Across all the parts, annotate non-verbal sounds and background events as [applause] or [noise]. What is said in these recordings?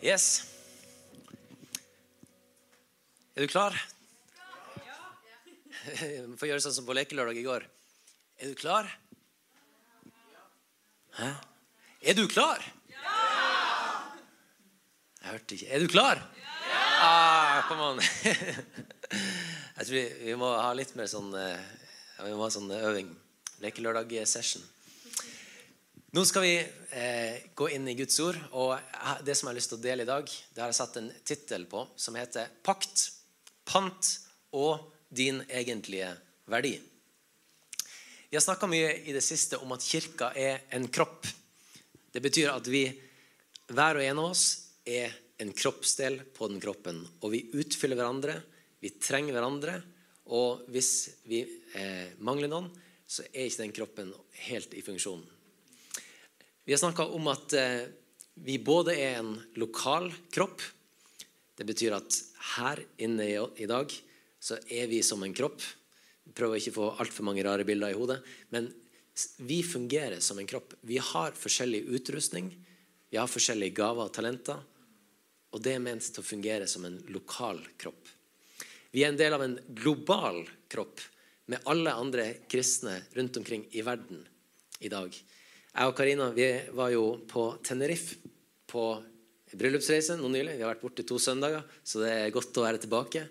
Yes. Er du klar? Vi får gjøre sånn som på lekelørdag i går. Er du klar? Hæ? Er du klar? Ja! Jeg hørte ikke. Er du klar? Ja! Ah, an. [laughs] Jeg tror vi, vi må ha litt mer sånn eh, Vi må ha sånn øving. Lekelørdag-session. Nå skal vi eh, gå inn i Guds ord. Og det som jeg har lyst til å dele i dag, det har jeg satt en tittel på som heter 'Pakt, pant og din egentlige verdi'. Vi har snakka mye i det siste om at kirka er en kropp. Det betyr at vi, hver og en av oss, er en kroppsdel på den kroppen. Og vi utfyller hverandre, vi trenger hverandre. Og hvis vi eh, mangler noen, så er ikke den kroppen helt i funksjon. Vi har snakka om at eh, vi både er en lokal kropp. Det betyr at her inne i dag så er vi som en kropp. Ikke å få altfor mange rare bilder i hodet. Men vi fungerer som en kropp. Vi har forskjellig utrustning. Vi har forskjellige gaver og talenter. Og det er ment til å fungere som en lokal kropp. Vi er en del av en global kropp med alle andre kristne rundt omkring i verden i dag. Jeg og Karina vi var jo på Tenerife på bryllupsreise nå nylig. Vi har vært borte to søndager, så det er godt å være tilbake.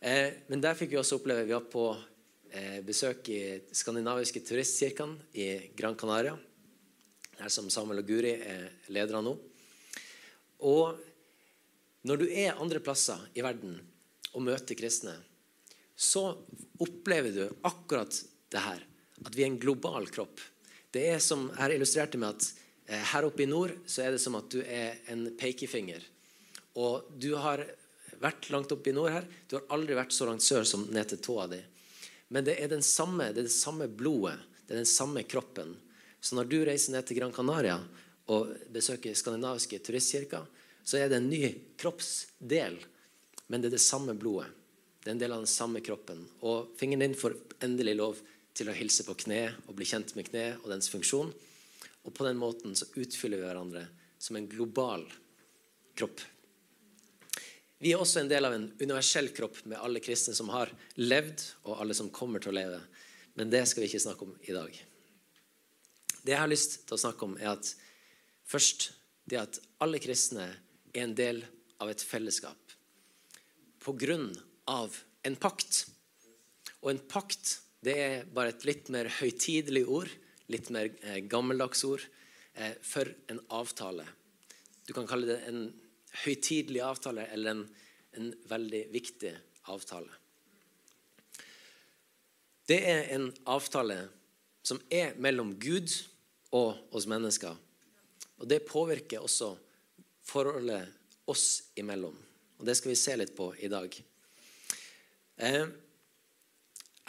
Eh, men der fikk vi også oppleve Vi var på eh, besøk i skandinaviske turistkirkene i Gran Canaria. Der som Samuel og Guri er ledere nå. Og når du er andre plasser i verden og møter kristne, så opplever du akkurat det her. At vi er en global kropp. Det er som jeg illustrerte med at eh, her oppe i nord så er det som at du er en pekefinger. Og du har vært langt oppe i nord her. Du har aldri vært så langt sør som ned til tåa di. Men det er, samme, det er det samme blodet. Det er den samme kroppen. Så når du reiser ned til Gran Canaria og besøker skandinaviske turistkirker, så er det en ny kroppsdel. Men det er det samme blodet. Det er en del av den samme kroppen. Og fingeren din får endelig lov til å hilse på kne og bli kjent med kne og dens funksjon. Og på den måten så utfyller vi hverandre som en global kropp. Vi er også en del av en universell kropp med alle kristne som har levd, og alle som kommer til å leve. Men det skal vi ikke snakke om i dag. Det jeg har lyst til å snakke om, er at først det at alle kristne er en del av et fellesskap på grunn av en pakt. Og en pakt det er bare et litt mer høytidelig ord, litt mer eh, gammeldags ord, eh, for en avtale. Du kan kalle det en høytidelig avtale eller en, en veldig viktig avtale. Det er en avtale som er mellom Gud og oss mennesker. Og det påvirker også forholdet oss imellom. Og Det skal vi se litt på i dag. Eh,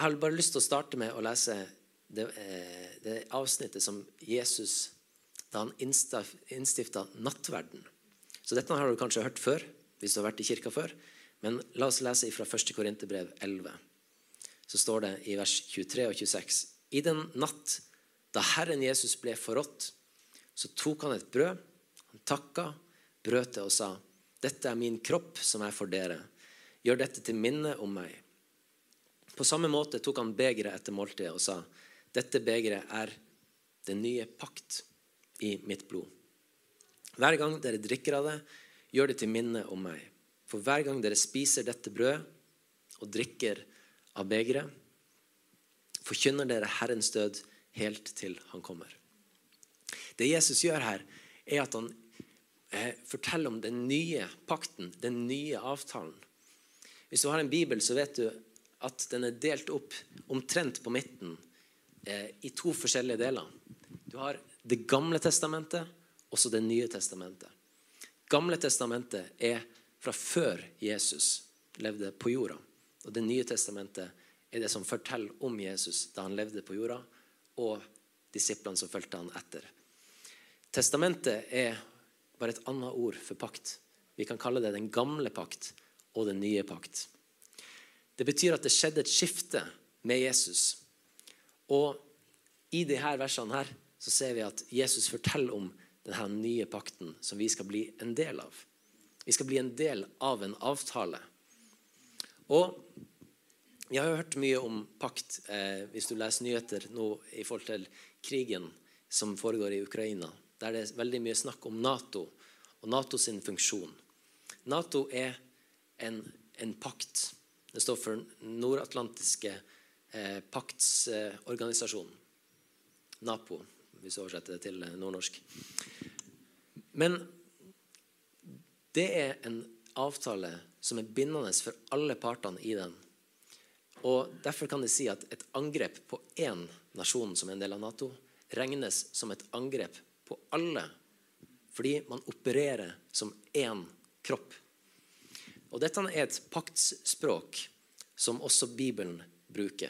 jeg har bare lyst til å starte med å lese det, eh, det avsnittet som Jesus da han innstifta nattverden. Så dette har du kanskje hørt før, hvis du har vært i kirka før. Men la oss lese fra 1. Korinterbrev 11. Så står det i vers 23 og 26. I den natt da Herren Jesus ble forrådt, så tok han et brød, han takka, brøt det og sa, 'Dette er min kropp som er for dere. Gjør dette til minne om meg.' På samme måte tok han begeret etter måltidet og sa, 'Dette begeret er den nye pakt i mitt blod.' Hver gang dere drikker av det, gjør det til minne om meg. For hver gang dere spiser dette brødet og drikker av begeret, forkynner dere Herrens død helt til han kommer. Det Jesus gjør her, er at han eh, forteller om den nye pakten, den nye avtalen. Hvis du har en bibel, så vet du at den er delt opp omtrent på midten eh, i to forskjellige deler. Du har Det gamle testamentet og så Det nye testamentet. Gamle testamentet er fra før Jesus levde på jorda. Og Det nye testamentet er det som forteller om Jesus da han levde på jorda, og disiplene som fulgte han etter. Testamentet er bare et annet ord for pakt. Vi kan kalle det den gamle pakt og den nye pakt. Det betyr at det skjedde et skifte med Jesus. Og i disse versene her så ser vi at Jesus forteller om denne nye pakten som vi skal bli en del av. Vi skal bli en del av en avtale. Og jeg har hørt mye om pakt eh, hvis du leser nyheter nå i forhold til krigen som foregår i Ukraina, der det er veldig mye snakk om Nato og NATO sin funksjon. Nato er en, en pakt. Det står for Nordatlantiske eh, paktsorganisasjon. Eh, NAPO, hvis du oversetter det til eh, nordnorsk. Men det er en avtale som er bindende for alle partene i den. Og Derfor kan de si at et angrep på én nasjon som er en del av Nato, regnes som et angrep på alle, fordi man opererer som én kropp. Og Dette er et paktsspråk som også Bibelen bruker,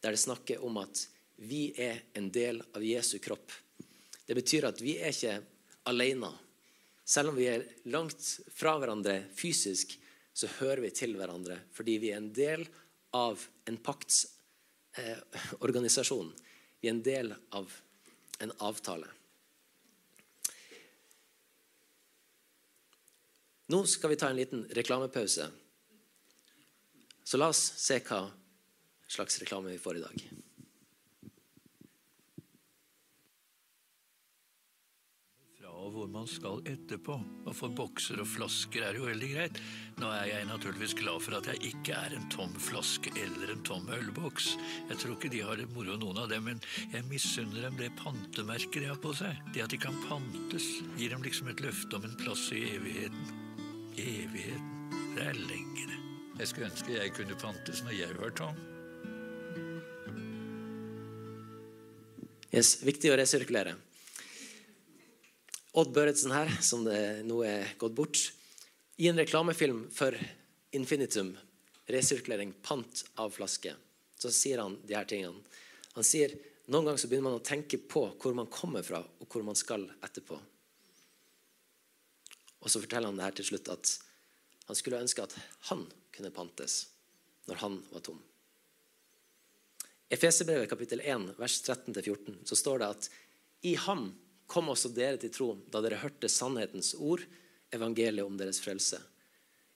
der det snakker om at vi er en del av Jesu kropp. Det betyr at vi er ikke alene. Selv om vi er langt fra hverandre fysisk, så hører vi til hverandre fordi vi er en del av en paktsorganisasjon. Eh, vi er en del av en avtale. Nå skal vi ta en liten reklamepause. Så la oss se hva slags reklame vi får i dag. Fra og hvor man skal etterpå. Og for bokser og flasker er jo veldig greit. Nå er jeg naturligvis glad for at jeg ikke er en tom flaske eller en tom ølboks. Jeg tror ikke de har det moro, noen av dem, men jeg misunner dem det pantemerket de har på seg. Det at de kan pantes, gir dem liksom et løfte om en plass i evigheten. Evigheten. Det er lengre. Jeg skulle ønske jeg kunne fantes når jeg var tom. Yes, viktig å resirkulere. Odd Børretzen her, som det nå er gått bort, i en reklamefilm for Infinitum, resirkulering, pant av flaske, så sier han de her tingene. Han sier noen ganger så begynner man å tenke på hvor man kommer fra, og hvor man skal etterpå. Og så forteller han det her til slutt at han skulle ønske at han kunne pantes når han var tom. I Efeserbrevet kapittel 1, vers 13-14 så står det at i ham kom også dere til tro da dere hørte sannhetens ord, evangeliet om deres frelse.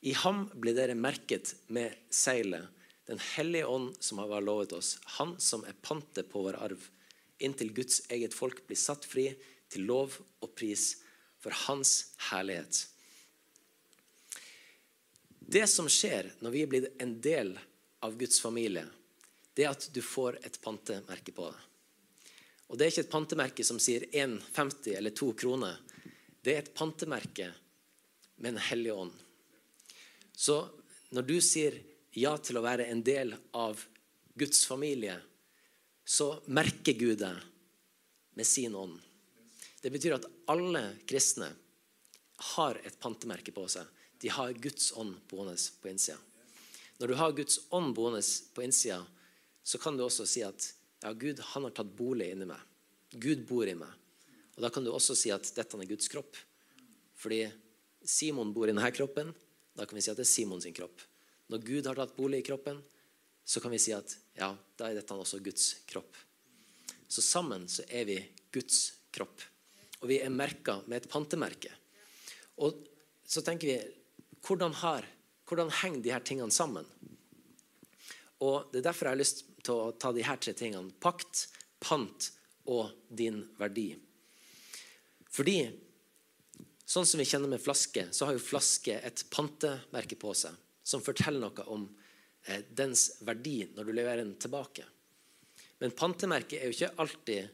I ham ble dere merket med seilet, Den hellige ånd som har lovet oss, han som er pantet på vår arv, inntil Guds eget folk blir satt fri til lov og pris for hans herlighet. Det som skjer når vi er blitt en del av Guds familie, det er at du får et pantemerke på deg. Og Det er ikke et pantemerke som sier 1,50 eller 2 kroner. Det er et pantemerke med en hellig ånd. Så når du sier ja til å være en del av Guds familie, så merker Gud deg med sin ånd. Det betyr at alle kristne har et pantemerke på seg. De har Guds ånd boende på innsida. Når du har Guds ånd boende på innsida, så kan du også si at ja, Gud han har tatt bolig inni meg. Gud bor i meg. Og Da kan du også si at dette er Guds kropp. Fordi Simon bor i denne kroppen. Da kan vi si at det er Simons kropp. Når Gud har tatt bolig i kroppen, så kan vi si at ja, da er dette også Guds kropp. Så sammen så er vi Guds kropp. Og vi er merka med et pantemerke. Og så tenker vi hvordan, har, hvordan henger de her tingene sammen? Og Det er derfor jeg har lyst til å ta de her tre tingene. Pakt, pant og din verdi. Fordi sånn som vi kjenner med flaske, så har jo flaske et pantemerke på seg som forteller noe om eh, dens verdi når du leverer den tilbake. Men pantemerket er jo ikke alltid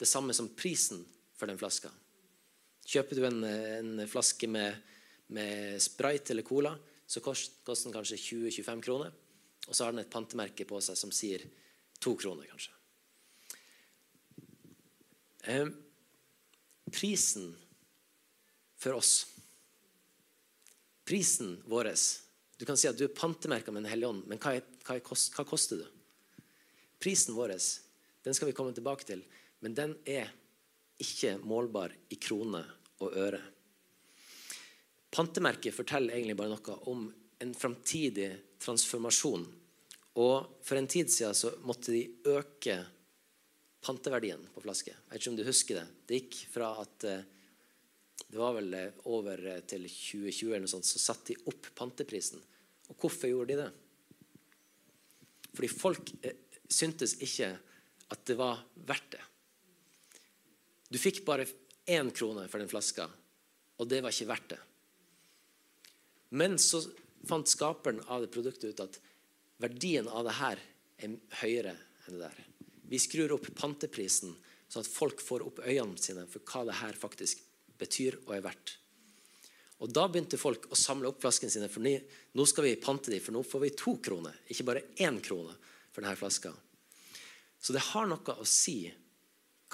det samme som prisen for den flaska. Kjøper du en, en flaske med, med, Sprite eller Cola, så koster den kanskje 20-25 kroner. Og så har den et pantemerke på seg som sier To kroner, kanskje. Eh, prisen for oss Prisen vår Du kan si at du er pantemerka med Den hellige ånd, men hva, er, hva, er kost, hva koster du? Prisen vår den skal vi komme tilbake til, men den er ikke målbar i kroner og øre. Pantemerket forteller egentlig bare noe om en framtidig transformasjon og For en tid siden så måtte de øke panteverdien på flaske. Jeg vet ikke om du husker Det Det gikk fra at eh, det var vel eh, over eh, til 2020 eller noe sånt, så satte de opp panteprisen. Og hvorfor gjorde de det? Fordi folk syntes ikke at det var verdt det. Du fikk bare én krone for den flaska, og det var ikke verdt det. Men så fant skaperen av det produktet ut at verdien av det her er høyere enn det der. Vi skrur opp panteprisen, sånn at folk får opp øynene sine for hva det her faktisk betyr og er verdt. Og Da begynte folk å samle opp flaskene sine, for nå skal vi pante dem, for nå får vi to kroner, ikke bare én krone for denne flaska. Så det har noe å si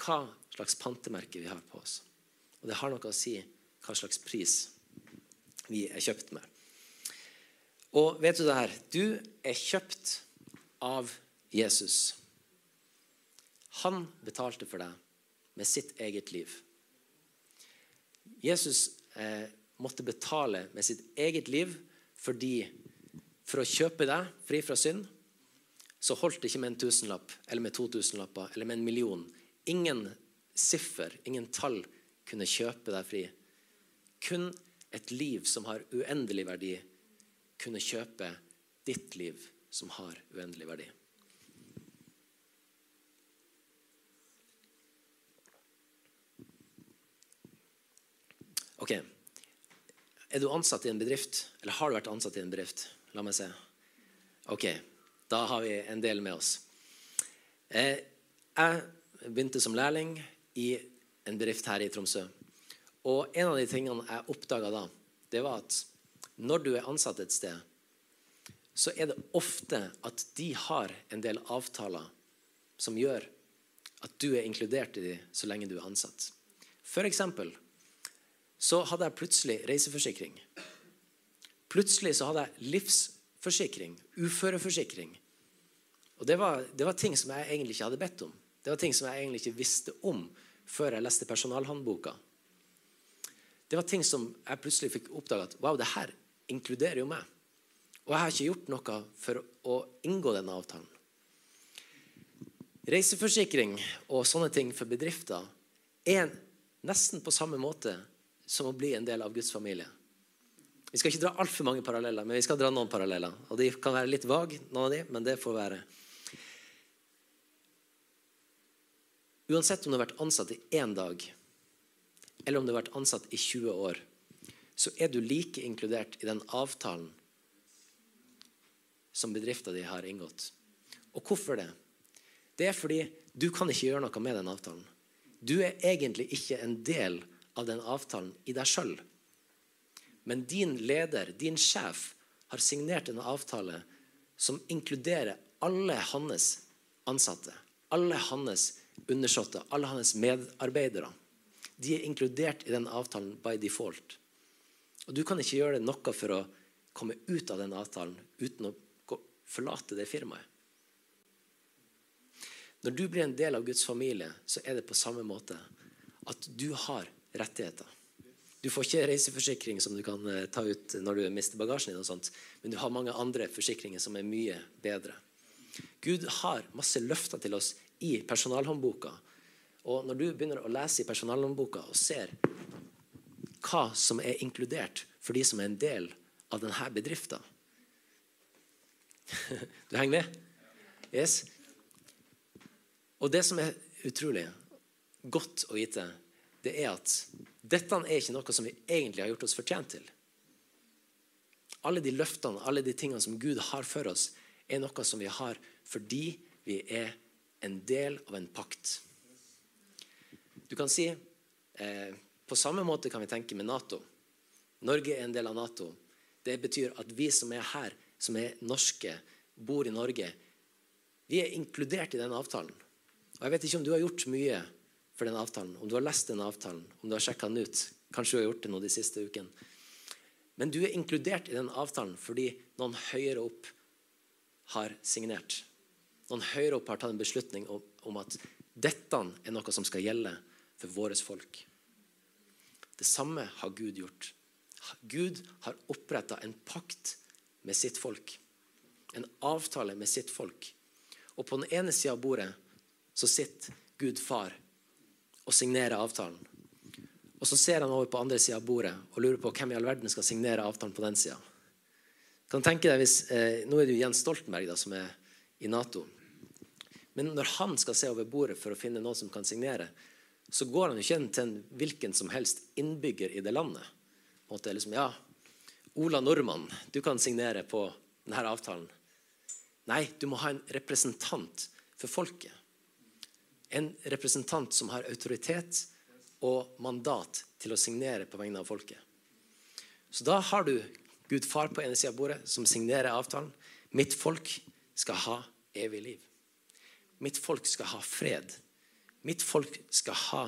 hva slags pantemerke vi har på oss. Og det har noe å si hva slags pris vi er kjøpt med. Og vet du det her? Du er kjøpt av Jesus. Han betalte for deg med sitt eget liv. Jesus eh, måtte betale med sitt eget liv fordi for å kjøpe deg fri fra synd, så holdt det ikke med en tusenlapp eller med to tusenlapper eller med en million. Ingen siffer, ingen tall kunne kjøpe deg fri. Kun et liv som har uendelig verdi, kunne kjøpe ditt liv som har uendelig verdi. Ok. Er du ansatt i en bedrift, eller har du vært ansatt i en bedrift? La meg se. Ok, da har vi en del med oss. Eh, jeg begynte som lærling i en bedrift her i Tromsø. Og en av de tingene jeg oppdaga da, det var at når du er ansatt et sted, så er det ofte at de har en del avtaler som gjør at du er inkludert i dem så lenge du er ansatt. For eksempel så hadde jeg plutselig reiseforsikring. Plutselig så hadde jeg livsforsikring, uføreforsikring. Og det var, det var, ting som jeg egentlig ikke hadde bedt om. Det var ting som jeg egentlig ikke visste om før jeg leste personalhåndboka. Det var ting som jeg plutselig fikk oppdaga at wow, det her inkluderer jo meg. Og jeg har ikke gjort noe for å inngå denne avtalen. Reiseforsikring og sånne ting for bedrifter er nesten på samme måte som å bli en del av Guds familie. Vi skal ikke dra altfor mange paralleller, men vi skal dra noen paralleller. Og De kan være litt vage, noen av de, men det får være. Uansett om du har vært ansatt i én dag, eller om du har vært ansatt i 20 år, så er du like inkludert i den avtalen som bedriften din har inngått. Og hvorfor det? Det er fordi du kan ikke gjøre noe med den avtalen. Du er egentlig ikke en del av den avtalen i deg sjøl. Men din leder, din sjef, har signert en avtale som inkluderer alle hans ansatte, alle hans undersåtte, alle hans medarbeidere. De er inkludert i den avtalen by default. Og Du kan ikke gjøre noe for å komme ut av den avtalen uten å forlate det firmaet. Når du blir en del av Guds familie, så er det på samme måte at du har rettigheter. Du får ikke reiseforsikring som du kan eh, ta ut når du mister bagasjen din, og sånt, men du har mange andre forsikringer som er mye bedre. Gud har masse løfter til oss i personalhåndboka. Og når du begynner å lese i personalhåndboka og ser hva som er inkludert for de som er en del av denne bedriften [laughs] Du henger med? Yes? Og det som er utrolig godt å vite, det er at dette er ikke noe som vi egentlig har gjort oss fortjent til. Alle de løftene, alle de tingene som Gud har for oss, er noe som vi har fordi vi er en del av en pakt. Du kan si eh, På samme måte kan vi tenke med Nato. Norge er en del av Nato. Det betyr at vi som er her, som er norske, bor i Norge, vi er inkludert i den avtalen. Og Jeg vet ikke om du har gjort mye for den avtalen, om du har lest den avtalen, om du har sjekka den ut. Kanskje du har gjort det nå de siste ukene. Men du er inkludert i den avtalen fordi noen høyere opp har signert. Noen høyere opp har tatt en beslutning om, om at dette er noe som skal gjelde for vårt folk. Det samme har Gud gjort. Gud har oppretta en pakt med sitt folk. En avtale med sitt folk. Og på den ene sida av bordet så sitter Gud far og signerer avtalen. Og så ser han over på andre sida av bordet og lurer på hvem i all verden skal signere avtalen på den sida. Eh, Nå er det jo Jens Stoltenberg da, som er i Nato. Men når han skal se over bordet for å finne noen som kan signere, så går han jo ikke til en hvilken som helst innbygger i det landet. Måte liksom, ja, Ola Nordmann, du kan signere på denne avtalen. Nei, du må ha en representant for folket. En representant som har autoritet og mandat til å signere på vegne av folket. Så da har du Gud far på ene sida av bordet, som signerer avtalen. Mitt folk skal ha evig liv. Mitt folk skal ha fred. Mitt folk skal ha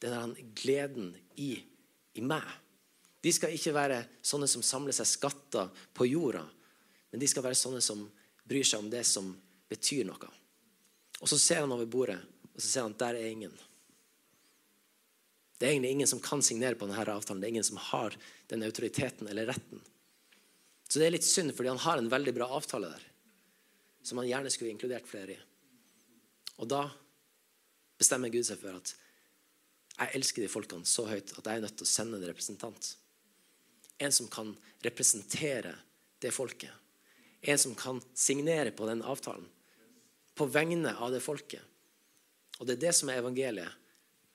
den gleden i, i meg. De skal ikke være sånne som samler seg skatter på jorda, men de skal være sånne som bryr seg om det som betyr noe. Og Så ser han over bordet, og så ser han at der er ingen. Det er egentlig ingen som kan signere på denne avtalen. Det er ingen som har den autoriteten eller retten. Så det er litt synd, fordi han har en veldig bra avtale der, som han gjerne skulle inkludert flere i. Og da bestemmer Gud seg for at jeg elsker de folkene så høyt at jeg er nødt til å sende en representant. En som kan representere det folket. En som kan signere på den avtalen. På vegne av det folket. Og det er det som er evangeliet.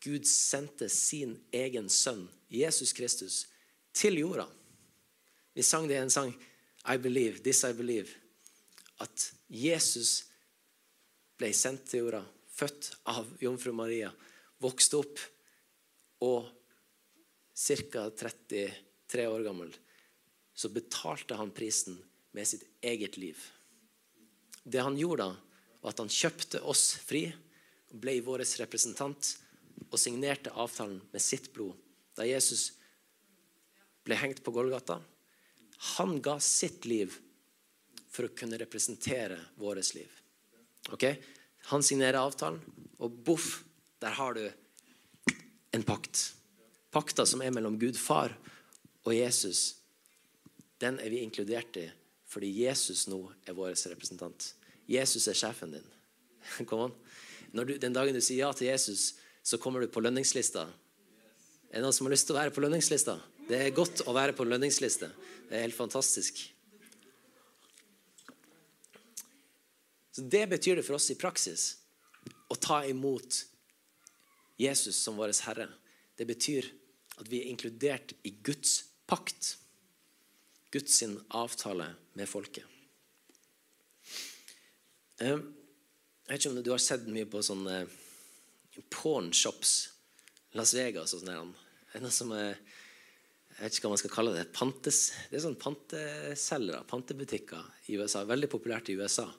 Gud sendte sin egen sønn, Jesus Kristus, til jorda. Vi sang det i en sang, I believe, This I Believe, at Jesus ble sendt til jorda, født av jomfru Maria, vokste opp og ca. 33 år gammel, så betalte han prisen med sitt eget liv. Det han gjorde da, var at han kjøpte oss fri, ble vår representant og signerte avtalen med sitt blod. Da Jesus ble hengt på Golgata. Han ga sitt liv for å kunne representere vårt liv. Ok? Han signerer avtalen, og boff, der har du en pakt. Pakta som er mellom Gud far og Jesus, den er vi inkludert i fordi Jesus nå er vår representant. Jesus er sjefen din. [laughs] Kom an. Du, den dagen du sier ja til Jesus, så kommer du på lønningslista. Er det noen som har lyst til å være på lønningslista? Det er godt å være på lønningsliste. Det er helt fantastisk. Så Det betyr det for oss i praksis å ta imot Jesus som vår Herre. Det betyr at vi er inkludert i Guds pakt. Guds avtale med folket. Jeg vet ikke om du har sett mye på sånne pornshops. Las Vegas og sånn. Det er noe som er jeg vet ikke hva man skal kalle det. Pantes, det er sånn panteselgere, pantebutikker i USA. Veldig populært i USA.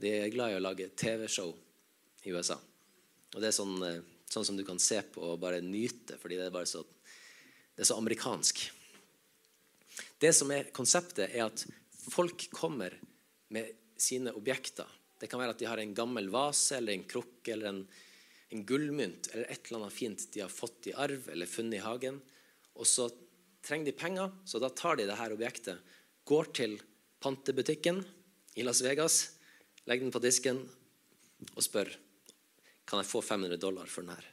De er glad i å lage TV-show i USA. Og det er sånn, eh, sånn, som du kan se på og bare nyte, fordi det er bare så, det er så amerikansk. Det som er konseptet, er at folk kommer med sine objekter. Det kan være at de har en gammel vase eller en krukke eller en, en gullmynt eller et eller annet fint de har fått i arv eller funnet i hagen. Og så trenger de penger, så da tar de dette objektet, går til pantebutikken i Las Vegas, legger den på disken og spør kan jeg få 500 dollar for den her.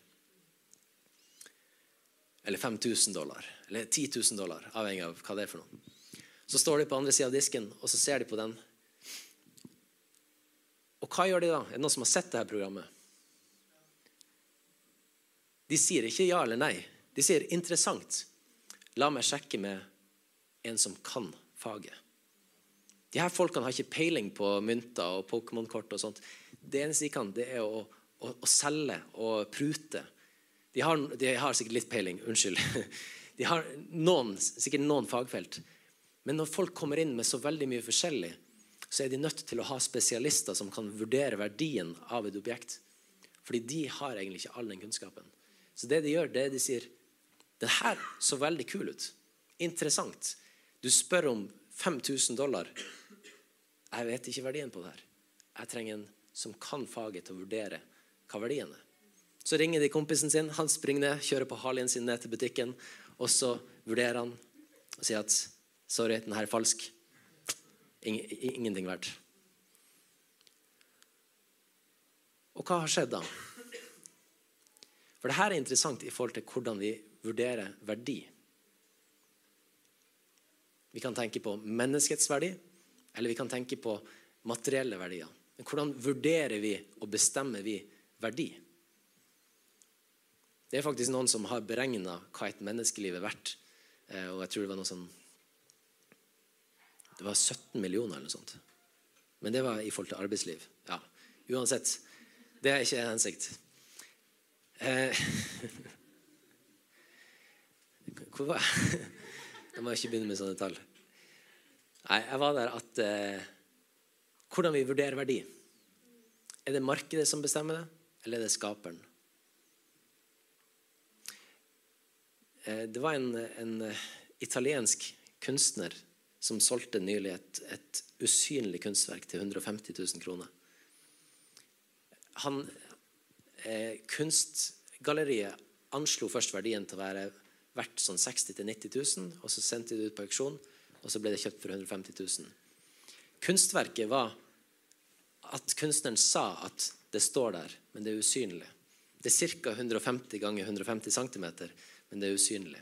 Eller 5000 dollar, eller 10 000 dollar, avhengig av hva det er for noe. Så står de på andre sida av disken, og så ser de på den. Og hva gjør de da? Er det noen som har sett dette programmet? De sier ikke ja eller nei. De sier 'interessant'. La meg sjekke med en som kan faget. De her folkene har ikke peiling på mynter og Pokémon-kort. og sånt. Det eneste de kan, det er å, å, å selge og prute. De har, de har, sikkert litt peiling. Unnskyld. [laughs] De har noen, sikkert noen fagfelt. Men når folk kommer inn med så veldig mye forskjellig, så er de nødt til å ha spesialister som kan vurdere verdien av et objekt. Fordi de har egentlig ikke all den kunnskapen. Så det de gjør, det er de sier den her så veldig kul ut. Interessant. Du spør om 5000 dollar. Jeg vet ikke verdien på det her. Jeg trenger en som kan faget til å vurdere hva verdien er. Så ringer de kompisen sin. Han springer ned, kjører på Harleyen sin ned til butikken. Og så vurderer han og sier at sorry, den her er falsk. Ingenting verdt. Og hva har skjedd da? For det her er interessant i forhold til hvordan vi vurderer verdi. Vi kan tenke på menneskets verdi, eller vi kan tenke på materielle verdier. Men hvordan vurderer vi og bestemmer vi verdi? Det er faktisk noen som har beregna hva et menneskeliv er verdt. Eh, og jeg tror det var noe sånn Det var 17 millioner eller noe sånt. Men det var i forhold til arbeidsliv. Ja, Uansett. Det er ikke en hensikt. Eh, [laughs] hvor var jeg? [laughs] Jeg må ikke begynne med sånne tall. Nei, jeg var der at eh, Hvordan vi vurderer verdi. Er det markedet som bestemmer det, eller er det skaperen? Eh, det var en, en, eh, italiensk kunstner som solgte nylig et, et usynlig kunstverk til 150 000 kroner. Han, eh, kunstgalleriet anslo først verdien til å være verdt sånn 60 000-90 000, og så sendte de det ut på auksjon, og så ble det kjøpt for 150 000. Kunstverket var at kunstneren sa at det står der, men det er usynlig. Det er ca. 150 ganger 150 cm, men det er usynlig.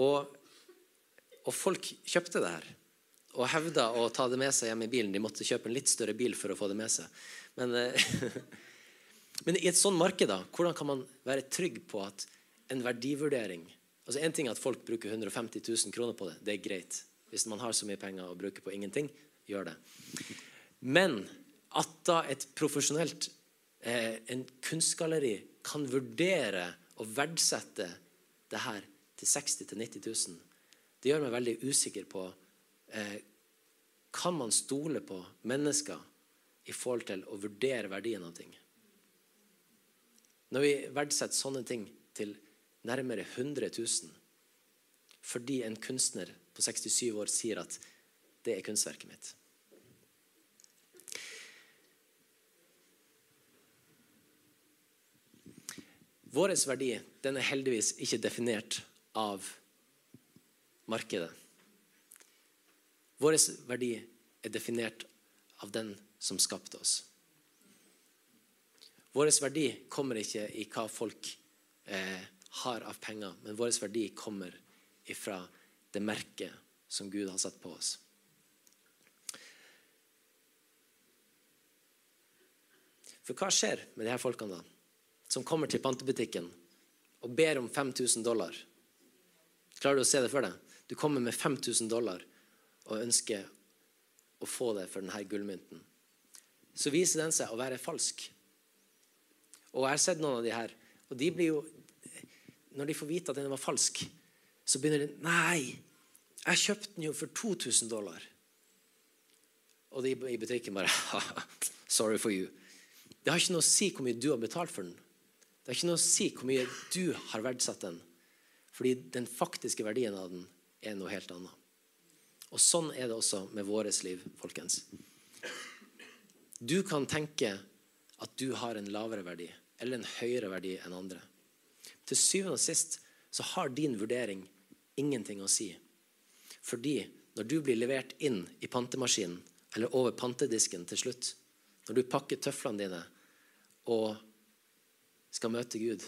Og, og folk kjøpte det her og hevda å ta det med seg hjem i bilen. De måtte kjøpe en litt større bil for å få det med seg. Men, eh, [laughs] men i et sånt marked, da, hvordan kan man være trygg på at en verdivurdering altså En ting er at folk bruker 150 000 kroner på det. Det er greit. Hvis man har så mye penger å bruke på ingenting, gjør det. Men at da et profesjonelt eh, en kunstgalleri kan vurdere og verdsette det her til 60 000-90 000, det gjør meg veldig usikker på eh, Kan man stole på mennesker i forhold til å vurdere verdien av ting? Når vi verdsetter sånne ting til nærmere 100 000 fordi en kunstner på 67 år sier at det er kunstverket mitt. Vår verdi den er heldigvis ikke definert av markedet. Vår verdi er definert av den som skapte oss. Vår verdi kommer ikke i hva folk eh, har av penger, men vår verdi kommer ifra det merket som Gud har satt på oss. For hva skjer med de her folkene da, som kommer til pantebutikken og ber om 5000 dollar? Klarer du å se det for deg? Du kommer med 5000 dollar og ønsker å få det for denne gullmynten. Så viser den seg å være falsk. Og jeg har sett noen av de her, og de blir jo når de får vite at den var falsk, så begynner de Nei, jeg kjøpte den jo for 2000 dollar. Og de i butikken bare [laughs] Sorry for you. Det har ikke noe å si hvor mye du har betalt for den. Det har ikke noe å si hvor mye du har verdsatt den. Fordi den faktiske verdien av den er noe helt annet. Og sånn er det også med vårt liv, folkens. Du kan tenke at du har en lavere verdi eller en høyere verdi enn andre. Til syvende og sist så har din vurdering ingenting å si. Fordi når du blir levert inn i pantemaskinen eller over pantedisken til slutt, når du pakker tøflene dine og skal møte Gud,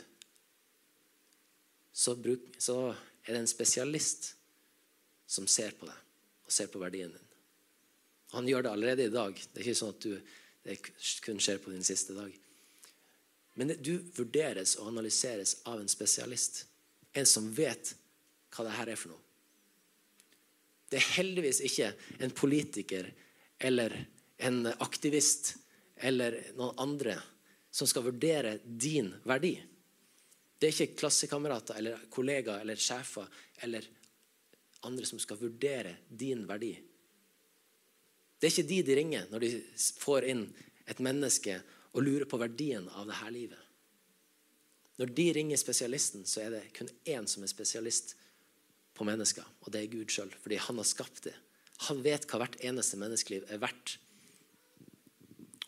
så, bruk, så er det en spesialist som ser på deg og ser på verdien din. Han gjør det allerede i dag. Det er ikke sånn at du, det kun skjer på din siste dag. Men du vurderes og analyseres av en spesialist. En som vet hva det her er for noe. Det er heldigvis ikke en politiker eller en aktivist eller noen andre som skal vurdere din verdi. Det er ikke klassekamerater eller kollegaer eller sjefer eller andre som skal vurdere din verdi. Det er ikke de de ringer når de får inn et menneske og lurer på verdien av dette livet. Når de ringer spesialisten, så er det kun én som er spesialist på mennesker, og det er Gud sjøl, fordi han har skapt det. Han vet hva hvert eneste menneskeliv er verdt.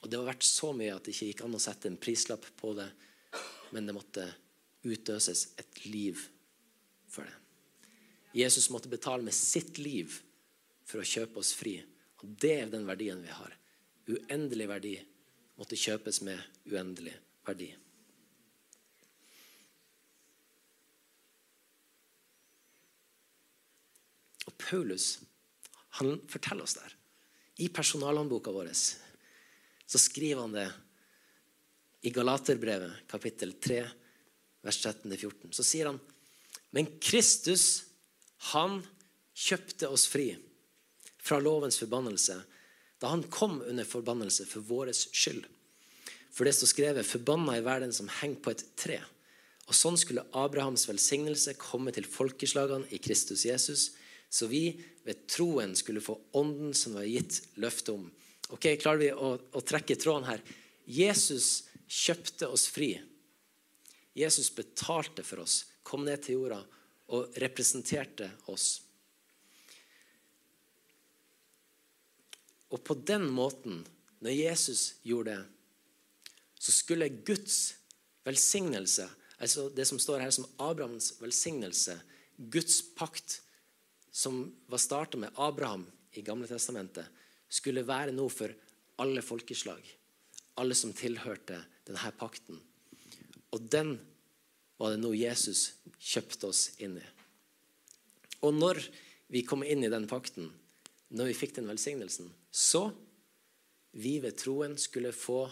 Og det var verdt så mye at det ikke gikk an å sette en prislapp på det, men det måtte utøses et liv for det. Jesus måtte betale med sitt liv for å kjøpe oss fri. Og det er den verdien vi har. Uendelig verdi måtte kjøpes med uendelig verdi. Og Paulus han forteller oss der. I personalhåndboka vår så skriver han det i Galaterbrevet, kapittel 3, vers 13-14. Så sier han, men Kristus, han kjøpte oss fri fra lovens forbannelse da han kom under forbannelse for vår skyld. For det står skrevet 'Forbanna i verden som henger på et tre'. Og sånn skulle Abrahams velsignelse komme til folkeslagene i Kristus Jesus, så vi ved troen skulle få ånden som var gitt løfte om. Ok, Klarer vi å, å trekke tråden her? Jesus kjøpte oss fri. Jesus betalte for oss, kom ned til jorda og representerte oss. Og på den måten, når Jesus gjorde det, så skulle Guds velsignelse, altså det som står her som Abrahams velsignelse, Guds pakt, som var starta med Abraham i Gamle Testamentet, skulle være noe for alle folkeslag. Alle som tilhørte denne pakten. Og den var det noe Jesus kjøpte oss inn i. Og når vi kom inn i den pakten, når vi fikk den velsignelsen, så vi ved troen skulle få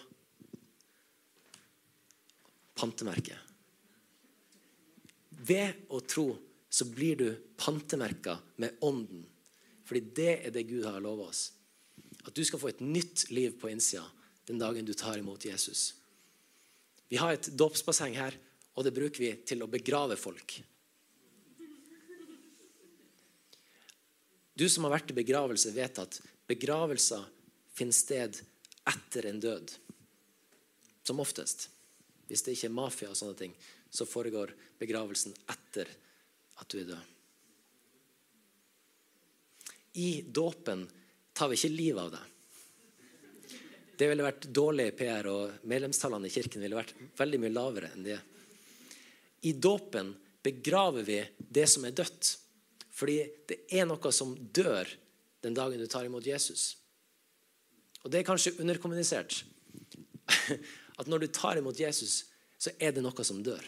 pantemerke. Ved å tro så blir du pantemerka med ånden. Fordi det er det Gud har lova oss. At du skal få et nytt liv på innsida den dagen du tar imot Jesus. Vi har et dåpsbasseng her, og det bruker vi til å begrave folk. Du som har vært i begravelse, vet at begravelser finner sted etter en død. Som oftest. Hvis det ikke er mafia, og sånne ting, så foregår begravelsen etter at du er død. I dåpen tar vi ikke livet av deg. Det ville vært dårlig PR, og medlemstallene i kirken ville vært veldig mye lavere enn det. I dåpen begraver vi det som er dødt. Fordi det er noe som dør den dagen du tar imot Jesus. Og det er kanskje underkommunisert. [laughs] At når du tar imot Jesus, så er det noe som dør.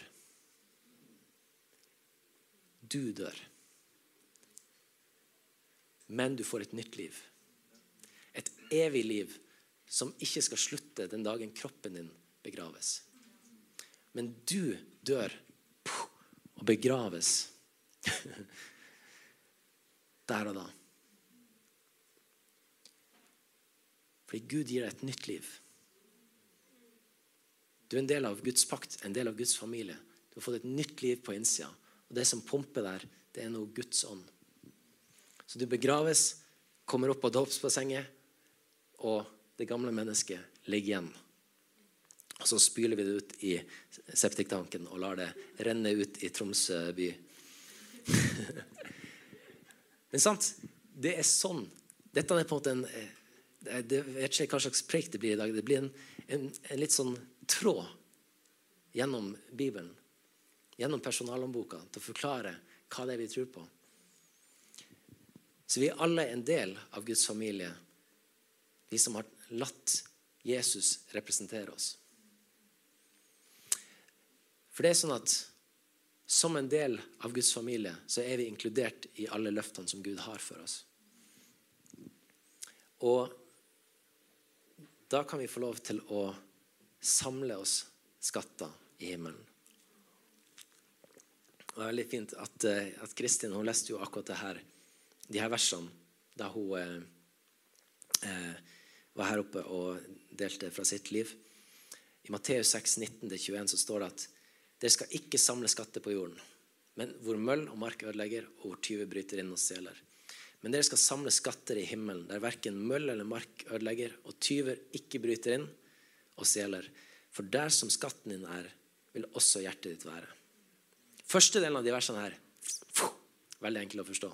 Du dør. Men du får et nytt liv. Et evig liv som ikke skal slutte den dagen kroppen din begraves. Men du dør og begraves [laughs] der og da. Fordi Gud gir deg et nytt liv. Du er en del av Guds pakt, en del av Guds familie. Du har fått et nytt liv på innsida. Og det som pumper der, det er noe Guds ånd. Så du begraves, kommer opp av dåpsbassenget, og det gamle mennesket ligger igjen. Og så spyler vi det ut i septiktanken og lar det renne ut i Tromsø by. [laughs] Men sant, det er sånn. Dette er på en måte en Jeg vet ikke hva slags preik det blir i dag. Det blir en, en, en litt sånn tråd gjennom Bibelen, gjennom personalhåndboka, til å forklare hva det er vi tror på. Så vi er alle en del av Guds familie, de som har latt Jesus representere oss. For det er sånn at som en del av Guds familie så er vi inkludert i alle løftene som Gud har for oss. Og da kan vi få lov til å samle oss skatter i himmelen. Det er veldig fint at, eh, at Kristin hun leste jo akkurat det her, de her versene da hun eh, eh var her oppe og delte fra sitt liv. I Matteus 6, 19-21 så står det at dere skal ikke samle skatter på jorden, men hvor møll og mark ødelegger, og hvor tyver bryter inn og stjeler. Men dere skal samle skatter i himmelen, der verken møll eller mark ødelegger, og tyver ikke bryter inn og stjeler. For der som skatten din er, vil også hjertet ditt være. Første delen av de versene her veldig enkel å forstå.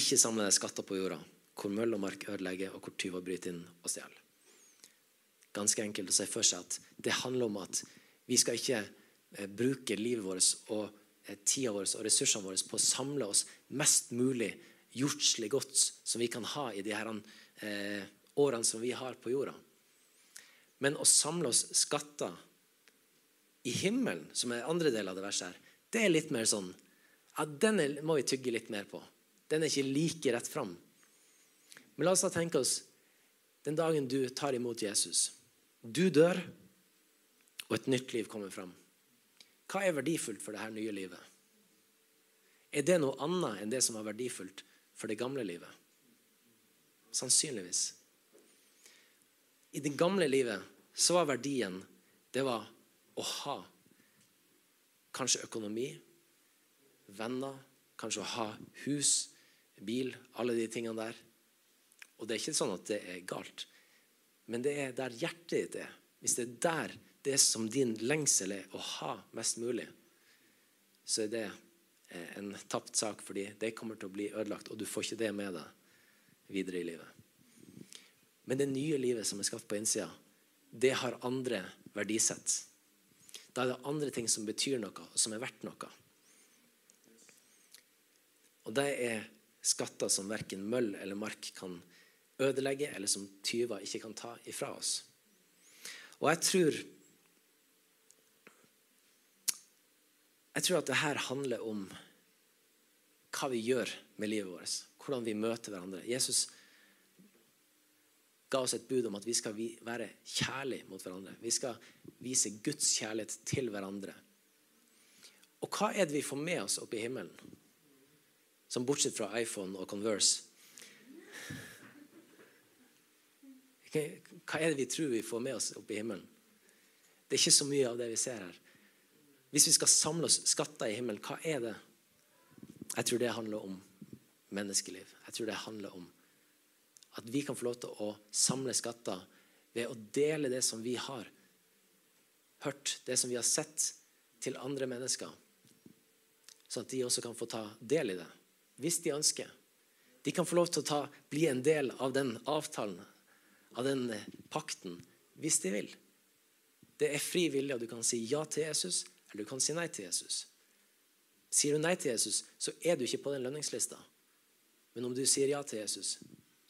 Ikke samle deg skatter på jorda, hvor møll og mark ødelegger, og hvor tyver bryter inn og stjeler. Ganske enkelt å si for seg at det handler om at vi skal ikke eh, bruke livet vårt og eh, tida vår og ressursene våre på å samle oss mest mulig jordslig godt som vi kan ha i de her, eh, årene som vi har på jorda. Men å samle oss skatter i himmelen, som er andre del av det verset her, det er litt mer sånn ja, Den må vi tygge litt mer på. Den er ikke like rett fram. Men la oss da tenke oss den dagen du tar imot Jesus. Du dør, og et nytt liv kommer fram. Hva er verdifullt for dette nye livet? Er det noe annet enn det som var verdifullt for det gamle livet? Sannsynligvis. I det gamle livet så var verdien det var å ha kanskje økonomi, venner, kanskje å ha hus, bil, alle de tingene der. Og det er ikke sånn at det er galt, men det er der hjertet ditt er. Hvis det er der det som din lengsel er å ha mest mulig, så er det eh, en tapt sak, fordi det kommer til å bli ødelagt, og du får ikke det med deg videre i livet. Men det nye livet som er skapt på innsida, det har andre verdisett. Da er det andre ting som betyr noe, og som er verdt noe. Og det er skatter som verken møll eller mark kan ødelegge, eller som tyver ikke kan ta ifra oss. Og jeg tror Jeg tror at det her handler om hva vi gjør med livet vårt. Hvordan vi møter hverandre. Jesus ga oss et bud om at vi skal være kjærlige mot hverandre. Vi skal vise Guds kjærlighet til hverandre. Og hva er det vi får med oss oppe i himmelen? Som bortsett fra iPhone og Converse. Hva er det vi tror vi får med oss oppe i himmelen? Det er ikke så mye av det vi ser her. Hvis vi skal samle oss skatter i himmelen, hva er det? Jeg tror det handler om menneskeliv. Jeg tror det handler om at vi kan få lov til å samle skatter ved å dele det som vi har hørt, det som vi har sett, til andre mennesker. Sånn at de også kan få ta del i det, hvis de ønsker. De kan få lov til å ta, bli en del av den avtalen, av den eh, pakten, hvis de vil. Det er fri vilje, og du kan si ja til Jesus, eller du kan si nei til Jesus. Sier du nei til Jesus, så er du ikke på den lønningslista. Men om du sier ja til Jesus,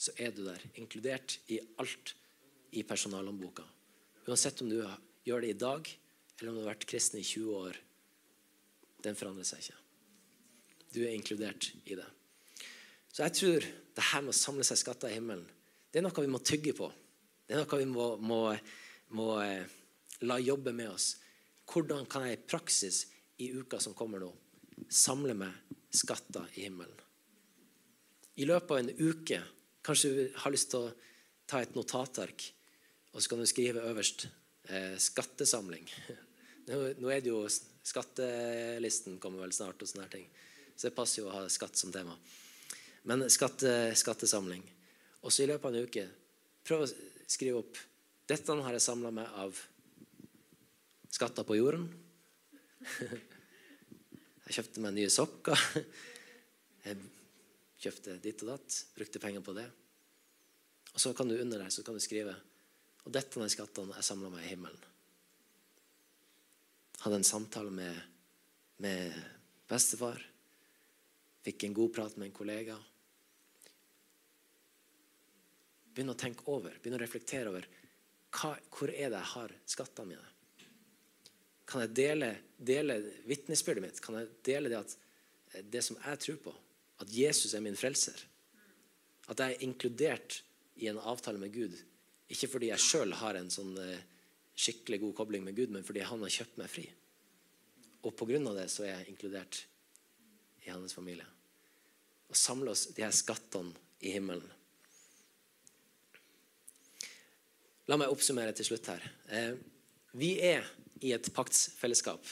så er du der, inkludert i alt i personalhåndboka. Uansett om du gjør det i dag, eller om du har vært kristen i 20 år. Den forandrer seg ikke. Du er inkludert i det. Så jeg tror det her med å samle seg skatter i himmelen, det er noe vi må tygge på. Det er noe vi må, må, må eh, la jobbe med oss. Hvordan kan jeg i praksis i uka som kommer nå, samle meg skatter i himmelen? I løpet av en uke kanskje du har lyst til å ta et notatark, og så kan du skrive øverst eh, 'skattesamling'. [laughs] Nå, er det jo Skattelisten kommer vel snart, og sånne her ting. så det passer jo å ha skatt som tema. Men skatte, skattesamling. Og så i løpet av en uke prøv å skrive opp dette har jeg samla meg av skatter på jorden. Jeg kjøpte meg nye sokker. Jeg kjøpte ditt og datt. Brukte penger på det. Og så kan du under der så kan du skrive Og dette er skattene jeg samla meg i himmelen. Hadde en samtale med, med bestefar. Fikk en god prat med en kollega. Begynn å tenke over, begynn å reflektere over hva, hvor er det jeg har skattene mine. Kan jeg dele, dele vitnesbyrdet mitt? Kan jeg dele det, at, eh, det som jeg tror på? At Jesus er min frelser? At jeg er inkludert i en avtale med Gud? Ikke fordi jeg sjøl har en sånn eh, skikkelig god kobling med Gud, men fordi han har kjøpt meg fri. Og pga. det så er jeg inkludert i hans familie. Og samle oss de her skattene i himmelen. La meg oppsummere til slutt her. Eh, vi er i et paktsfellesskap.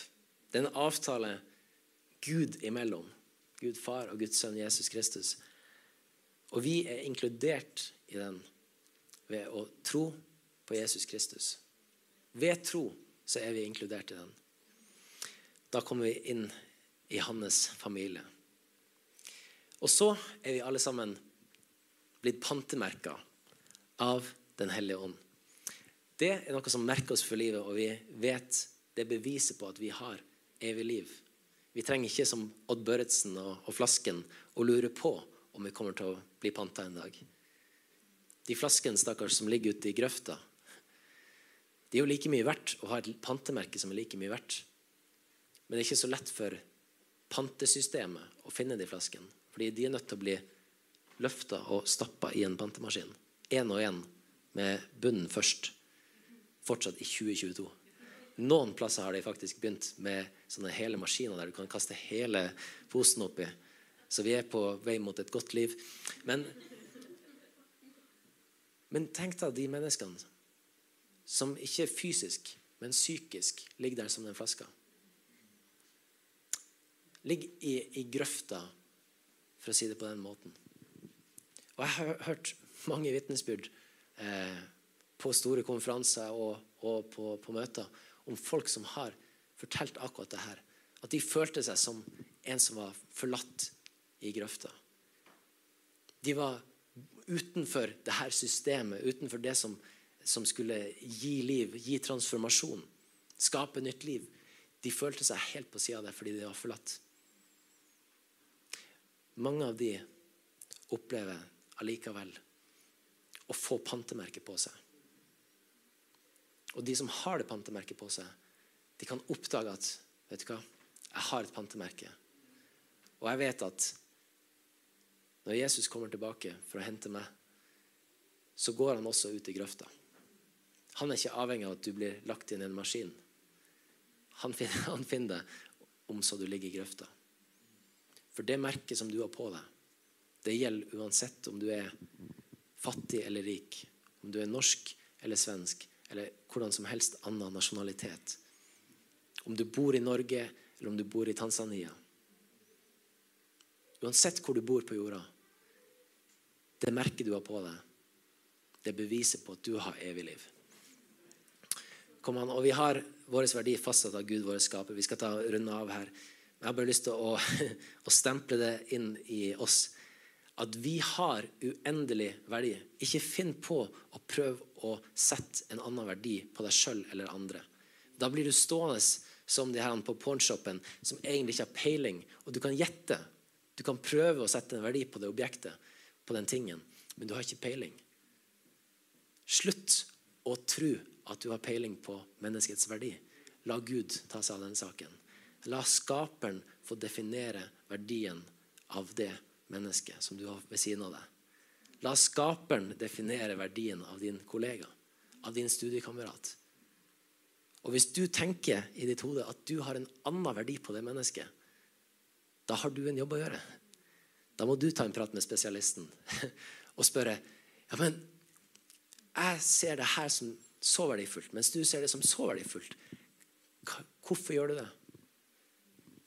Det er en avtale Gud imellom. Gud far og Guds sønn Jesus Kristus. Og vi er inkludert i den ved å tro på Jesus Kristus. Ved tro så er vi inkludert i den. Da kommer vi inn i hans familie. Og så er vi alle sammen blitt pantemerka av Den hellige ånd. Det er noe som merker oss for livet, og vi vet det er beviset på at vi har evig liv. Vi trenger ikke som Odd Børretzen og, og flasken å lure på om vi kommer til å bli panta en dag. De flaskene stakkars, som ligger ute i grøfta, de er jo like mye verdt å ha et pantemerke som er like mye verdt. Men det er ikke så lett for pantesystemet å finne de flaskene. Fordi de er nødt til å bli løfta og stappa i en pantemaskin. Én og én med bunnen først. Fortsatt i 2022. Noen plasser har de faktisk begynt med sånne hele maskiner der du kan kaste hele posen oppi. Så vi er på vei mot et godt liv. Men, men tenk deg de menneskene som ikke fysisk, men psykisk ligger der som den flaska. Ligger i, i grøfta, for å si det på den måten. Og jeg har hørt mange vitnesbyrd eh, på store konferanser og, og på, på, møter om folk som har fortalt akkurat det her. At de følte seg som en som var forlatt i grøfta. De var utenfor det her systemet, utenfor det som, som skulle gi liv, gi transformasjon, skape nytt liv. De følte seg helt på sida der fordi de var forlatt. Mange av de opplever allikevel å få pantemerket på seg. Og de som har det pantemerket på seg, de kan oppdage at vet du hva, jeg har et pantemerke. Og jeg vet at når Jesus kommer tilbake for å hente meg, så går han også ut i grøfta. Han er ikke avhengig av at du blir lagt inn i en maskin. Han finner, [laughs] han finner det om så du ligger i grøfta. For det merket som du har på deg, det gjelder uansett om du er fattig eller rik, om du er norsk eller svensk, eller hvordan som helst annen nasjonalitet. Om du bor i Norge, eller om du bor i Tanzania. Uansett hvor du bor på jorda, det merket du har på deg, det beviser på at du har evig liv. Kom an, og Vi har vår verdi fastsatt av Gud, vår skaper. Vi skal ta runde av her. Jeg har bare lyst til å, [laughs] å stemple det inn i oss at vi har uendelig verdi. Ikke finn på å prøve å sette en annen verdi på deg sjøl eller andre. Da blir du stående som de her på pornshoppen som egentlig ikke har peiling. Og du kan gjette. Du kan prøve å sette en verdi på det objektet, på den tingen, men du har ikke peiling. Slutt å tro at du har peiling på menneskets verdi. La Gud ta seg av den saken. La skaperen få definere verdien av det mennesket som du har ved siden av deg. La skaperen definere verdien av din kollega, av din studiekamerat. Og hvis du tenker i ditt hode at du har en annen verdi på det mennesket, da har du en jobb å gjøre. Da må du ta en prat med spesialisten [laughs] og spørre ja, men jeg ser det her som så verdifullt, mens du ser det som så verdifullt. Hvorfor gjør du det?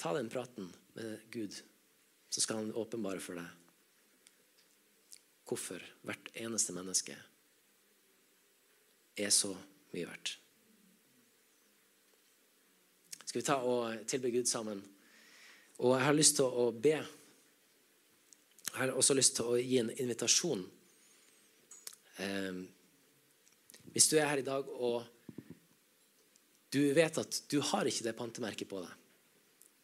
Ta den praten med Gud så skal han åpenbare for deg hvorfor hvert eneste menneske er så mye verdt. Skal vi ta og tilbe Gud sammen? Og jeg har lyst til å be. Jeg har også lyst til å gi en invitasjon. Eh, hvis du er her i dag og du vet at du har ikke det pantemerket på deg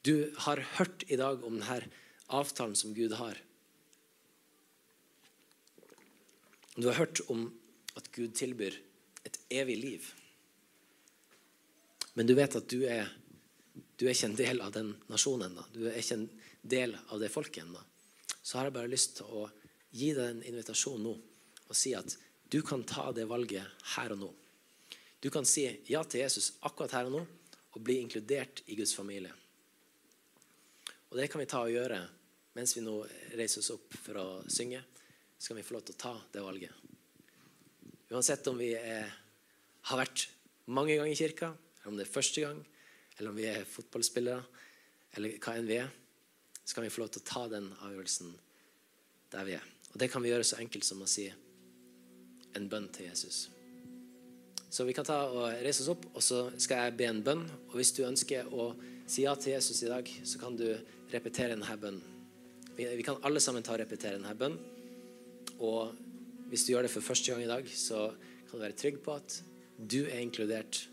Du har hørt i dag om denne avtalen som Gud har. Du har hørt om at Gud tilbyr et evig liv. Men du vet at du er, du er ikke en del av den nasjonen ennå. Du er ikke en del av det folket ennå. Så har jeg bare lyst til å gi deg en invitasjon nå og si at du kan ta det valget her og nå. Du kan si ja til Jesus akkurat her og nå og bli inkludert i Guds familie. Og det kan vi ta og gjøre mens vi nå reiser oss opp for å synge, så kan vi få lov til å ta det valget. Uansett om vi er, har vært mange ganger i kirka, eller om det er første gang, eller om vi er fotballspillere, eller hva enn vi er, så kan vi få lov til å ta den avgjørelsen der vi er. Og det kan vi gjøre så enkelt som å si en bønn til Jesus. Så vi kan ta og reise oss opp, og så skal jeg be en bønn. Og hvis du ønsker å si ja til Jesus i dag, så kan du repetere denne bønnen. Vi kan alle sammen ta og repetere denne bønnen. Og hvis du gjør det for første gang i dag, så kan du være trygg på at du er inkludert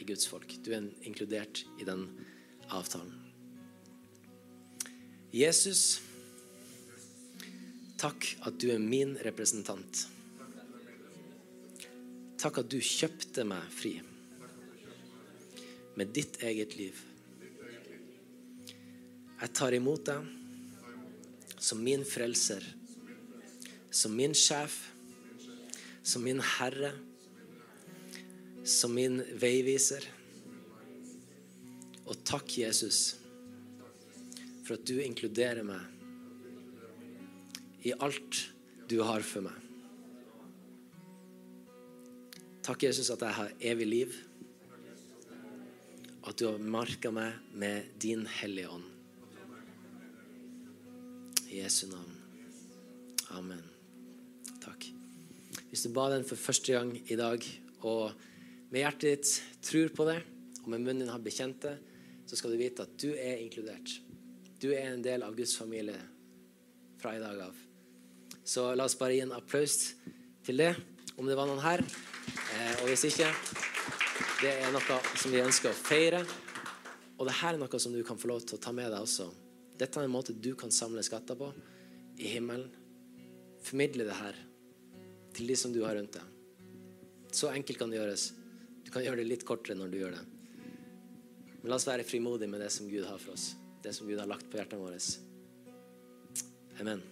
i Guds folk. Du er inkludert i den avtalen. Jesus, takk at du er min representant. Takk at du kjøpte meg fri med ditt eget liv. Jeg tar imot deg som min frelser, som min sjef, som min herre, som min veiviser. Og takk, Jesus, for at du inkluderer meg i alt du har for meg. Takk, Jesus, at jeg har evig liv. At du har marka meg med din hellige ånd. I Jesu navn. Amen. Takk. Hvis du ba den for første gang i dag, og med hjertet ditt tror på det, og med munnen din har bekjent det, så skal du vite at du er inkludert. Du er en del av Guds familie fra i dag av. Så la oss bare gi en applaus til det, om det var noen her. Eh, og hvis ikke Det er noe som vi ønsker å feire. Og det her er noe som du kan få lov til å ta med deg også. Dette er en måte du kan samle skatter på i himmelen. Formidle det her til de som du har rundt deg. Så enkelt kan det gjøres. Du kan gjøre det litt kortere når du gjør det. Men la oss være frimodige med det som Gud har for oss. Det som Gud har lagt på hjertene våre. Amen.